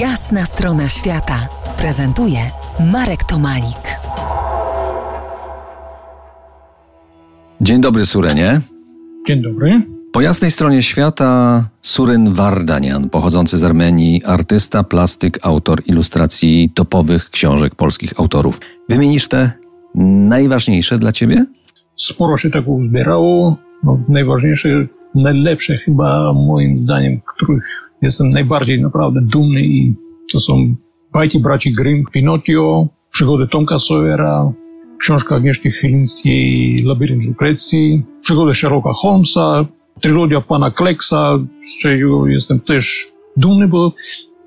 Jasna strona świata prezentuje Marek Tomalik. Dzień dobry, Surenie. Dzień dobry. Po jasnej stronie świata Suren Wardanian, pochodzący z Armenii, artysta, plastyk, autor ilustracji topowych książek polskich autorów. Wymienisz te najważniejsze dla ciebie? Sporo się tak uzbierało. No, najważniejsze, najlepsze chyba moim zdaniem, których jestem najbardziej naprawdę dumny i to są bajki braci Grimm, Pinocchio, przygody Tomka Sawyera, książka Agnieszki Chylińskiej Labirynt Lukrecji, przygody Sherlocka Holmesa, trylogia pana Kleksa, z czego jestem też dumny, bo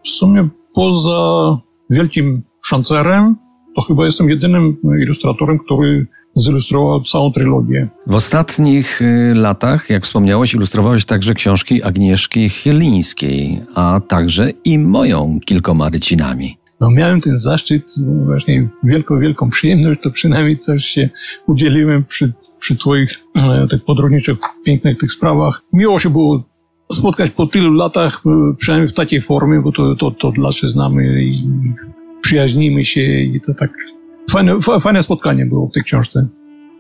w sumie poza wielkim szancerem, to chyba jestem jedynym ilustratorem, który zilustrował całą trylogię. W ostatnich y, latach, jak wspomniałeś, ilustrowałeś także książki Agnieszki Chylińskiej, a także i moją kilkoma rycinami. No, miałem ten zaszczyt, no, właśnie wielką, wielką przyjemność, to przynajmniej coś się udzieliłem przy, przy twoich e, tych podróżniczych, pięknych tych sprawach. Miło się było spotkać po tylu latach, e, przynajmniej w takiej formie, bo to, to, to dla się znamy i przyjaźnimy się i to tak fajne, fajne spotkanie było w tej książce.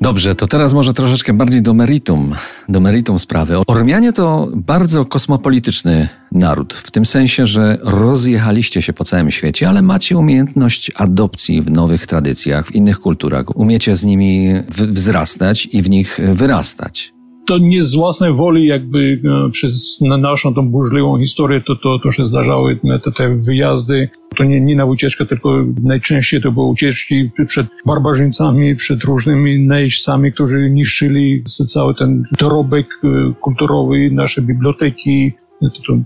Dobrze, to teraz może troszeczkę bardziej do meritum, do meritum sprawy. Ormianie to bardzo kosmopolityczny naród, w tym sensie, że rozjechaliście się po całym świecie, ale macie umiejętność adopcji w nowych tradycjach, w innych kulturach. Umiecie z nimi wzrastać i w nich wyrastać to nie z własnej woli jakby e, przez naszą tą burzliwą historię to, to, to się zdarzały te, te wyjazdy. To nie, nie na ucieczkę, tylko najczęściej to były ucieczki przed barbarzyńcami, przed różnymi najeźdźcami, którzy niszczyli cały ten dorobek e, kulturowy, nasze biblioteki,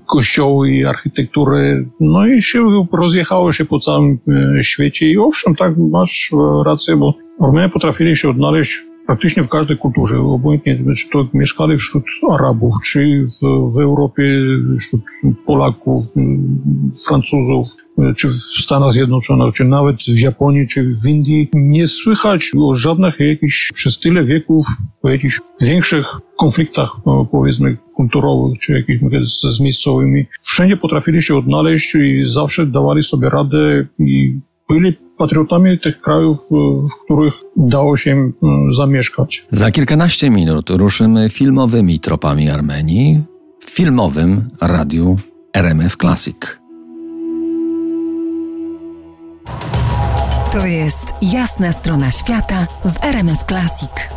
kościoły, architekturę, no i się rozjechało się po całym e, świecie i owszem, tak, masz rację, bo Ormianie potrafili się odnaleźć praktycznie w każdej kulturze, obojętnie czy to mieszkali wśród Arabów, czy w, w Europie wśród Polaków, Francuzów, czy w Stanach Zjednoczonych, czy nawet w Japonii, czy w Indii, nie słychać o żadnych jakichś przez tyle wieków, o jakichś większych konfliktach, powiedzmy, kulturowych, czy jakichś z, z miejscowymi. Wszędzie potrafili się odnaleźć i zawsze dawali sobie radę i byli patriotami tych krajów, w których dało się im mm, zamieszkać. Za kilkanaście minut ruszymy filmowymi tropami Armenii w filmowym radiu RMF Classic. To jest jasna strona świata w RMF Classic.